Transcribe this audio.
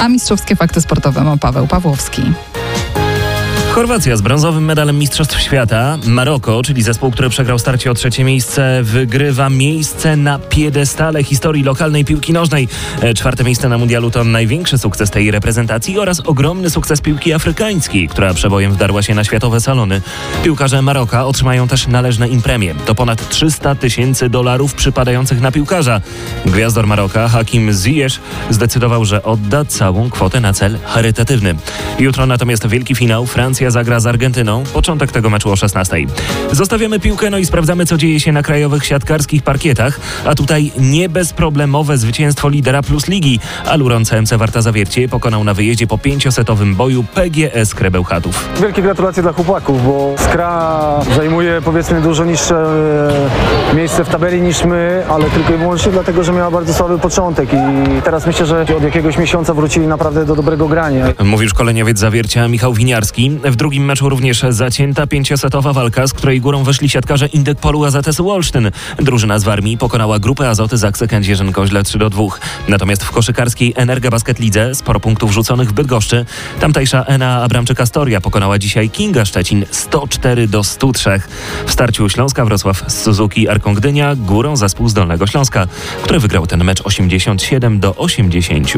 A mistrzowskie fakty sportowe ma Paweł Pawłowski. Chorwacja z brązowym medalem Mistrzostw Świata. Maroko, czyli zespół, który przegrał starcie o trzecie miejsce, wygrywa miejsce na piedestale historii lokalnej piłki nożnej. E, Czwarte miejsce na mundialu to największy sukces tej reprezentacji oraz ogromny sukces piłki afrykańskiej, która przebojem wdarła się na światowe salony. Piłkarze Maroka otrzymają też należne im premie. To ponad 300 tysięcy dolarów przypadających na piłkarza. Gwiazdor Maroka Hakim Ziyech zdecydował, że odda całą kwotę na cel charytatywny. Jutro natomiast wielki finał Francja zagra z Argentyną. Początek tego meczu o 16. Zostawiamy piłkę, no i sprawdzamy, co dzieje się na krajowych siatkarskich parkietach. A tutaj nie bezproblemowe zwycięstwo lidera plus ligi. Aluron CMC Warta Zawiercie pokonał na wyjeździe po pięciosetowym boju PGS Krebełchatów. Wielkie gratulacje dla chłopaków, bo Skra zajmuje powiedzmy dużo niższe e, miejsce w tabeli niż my, ale tylko i wyłącznie dlatego, że miała bardzo słaby początek i teraz myślę, że od jakiegoś miesiąca wrócili naprawdę do dobrego grania. Mówił szkoleniowiec Zawiercia Michał Winiarski. W drugim meczu również zacięta pięciosetowa walka, z której górą weszli siatkarze Indekpolu AZS Olsztyn. Drużyna z Warmii pokonała grupę Azoty Zaksę Kędzierzyn-Koźle 3 do 2. Natomiast w koszykarskiej Energa Basket Lidze sporo punktów rzuconych w Bydgoszczy. Tamtejsza Ena Abramczyk-Astoria pokonała dzisiaj Kinga Szczecin 104 do 103. W starciu Śląska Wrocław z Suzuki Arką Gdynia górą zespół z Dolnego Śląska, który wygrał ten mecz 87 do 80.